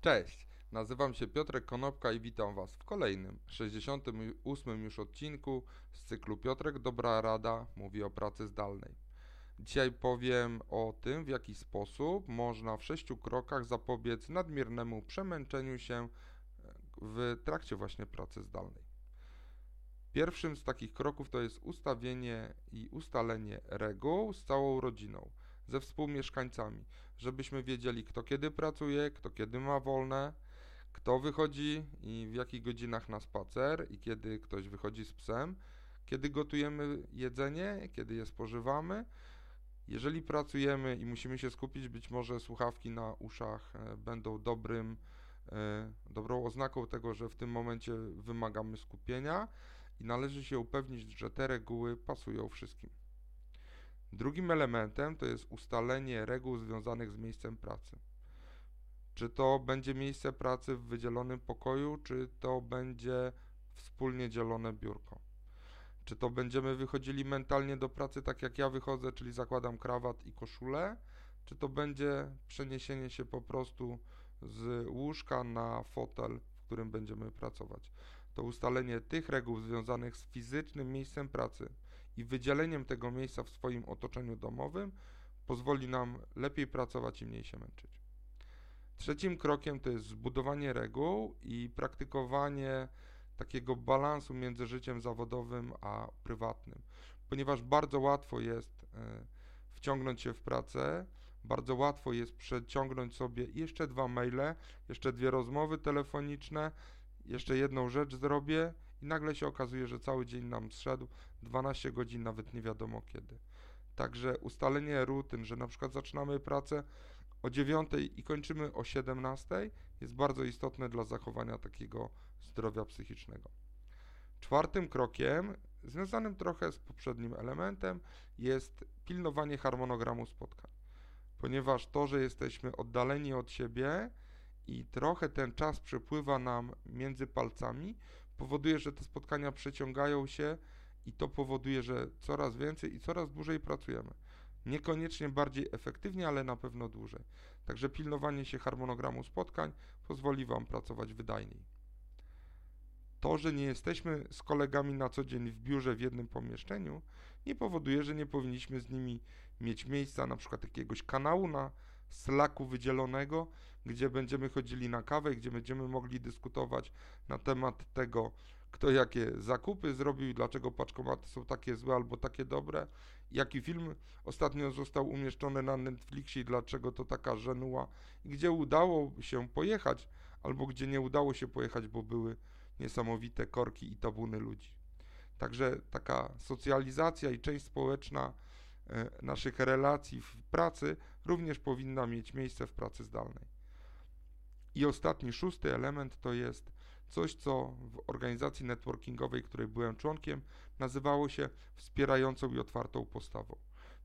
Cześć, nazywam się Piotrek Konopka i witam Was w kolejnym, 68 już odcinku z cyklu Piotrek Dobra Rada mówi o pracy zdalnej. Dzisiaj powiem o tym, w jaki sposób można w sześciu krokach zapobiec nadmiernemu przemęczeniu się w trakcie właśnie pracy zdalnej. Pierwszym z takich kroków to jest ustawienie i ustalenie reguł z całą rodziną, ze współmieszkańcami, żebyśmy wiedzieli, kto kiedy pracuje, kto kiedy ma wolne, kto wychodzi i w jakich godzinach na spacer i kiedy ktoś wychodzi z psem, kiedy gotujemy jedzenie, kiedy je spożywamy. Jeżeli pracujemy i musimy się skupić, być może słuchawki na uszach e, będą dobrym, e, dobrą oznaką tego, że w tym momencie wymagamy skupienia i należy się upewnić, że te reguły pasują wszystkim. Drugim elementem to jest ustalenie reguł związanych z miejscem pracy. Czy to będzie miejsce pracy w wydzielonym pokoju, czy to będzie wspólnie dzielone biurko. Czy to będziemy wychodzili mentalnie do pracy tak jak ja wychodzę, czyli zakładam krawat i koszulę, czy to będzie przeniesienie się po prostu z łóżka na fotel, w którym będziemy pracować. To ustalenie tych reguł związanych z fizycznym miejscem pracy i wydzieleniem tego miejsca w swoim otoczeniu domowym pozwoli nam lepiej pracować i mniej się męczyć. Trzecim krokiem to jest zbudowanie reguł i praktykowanie takiego balansu między życiem zawodowym a prywatnym, ponieważ bardzo łatwo jest e, wciągnąć się w pracę, bardzo łatwo jest przeciągnąć sobie jeszcze dwa maile, jeszcze dwie rozmowy telefoniczne, jeszcze jedną rzecz zrobię i nagle się okazuje, że cały dzień nam zszedł, 12 godzin nawet nie wiadomo kiedy. Także ustalenie rutyn, że na przykład zaczynamy pracę o 9 i kończymy o 17 jest bardzo istotne dla zachowania takiego zdrowia psychicznego. Czwartym krokiem, związanym trochę z poprzednim elementem, jest pilnowanie harmonogramu spotkań. Ponieważ to, że jesteśmy oddaleni od siebie i trochę ten czas przepływa nam między palcami, powoduje, że te spotkania przeciągają się i to powoduje, że coraz więcej i coraz dłużej pracujemy. Niekoniecznie bardziej efektywnie, ale na pewno dłużej. Także pilnowanie się harmonogramu spotkań pozwoli Wam pracować wydajniej. To, że nie jesteśmy z kolegami na co dzień w biurze w jednym pomieszczeniu, nie powoduje, że nie powinniśmy z nimi mieć miejsca, na przykład jakiegoś kanału na Slacku wydzielonego, gdzie będziemy chodzili na kawę, gdzie będziemy mogli dyskutować na temat tego, kto jakie zakupy zrobił dlaczego paczkomaty są takie złe albo takie dobre, jaki film ostatnio został umieszczony na Netflixie dlaczego to taka żenuła, gdzie udało się pojechać albo gdzie nie udało się pojechać, bo były niesamowite korki i tabuny ludzi. Także taka socjalizacja i część społeczna naszych relacji w pracy również powinna mieć miejsce w pracy zdalnej. I ostatni, szósty element to jest coś, co w organizacji networkingowej, której byłem członkiem, nazywało się wspierającą i otwartą postawą.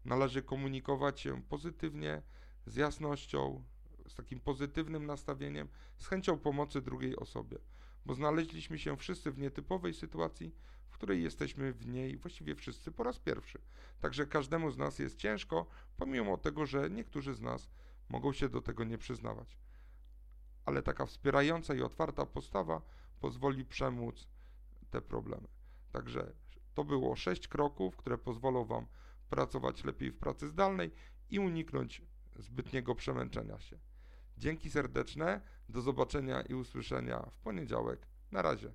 Należy komunikować się pozytywnie, z jasnością, z takim pozytywnym nastawieniem, z chęcią pomocy drugiej osobie, bo znaleźliśmy się wszyscy w nietypowej sytuacji, której jesteśmy w niej właściwie wszyscy po raz pierwszy. Także każdemu z nas jest ciężko, pomimo tego, że niektórzy z nas mogą się do tego nie przyznawać ale taka wspierająca i otwarta postawa pozwoli przemóc te problemy. Także to było sześć kroków, które pozwolą Wam pracować lepiej w pracy zdalnej i uniknąć zbytniego przemęczenia się. Dzięki serdeczne, do zobaczenia i usłyszenia w poniedziałek. Na razie.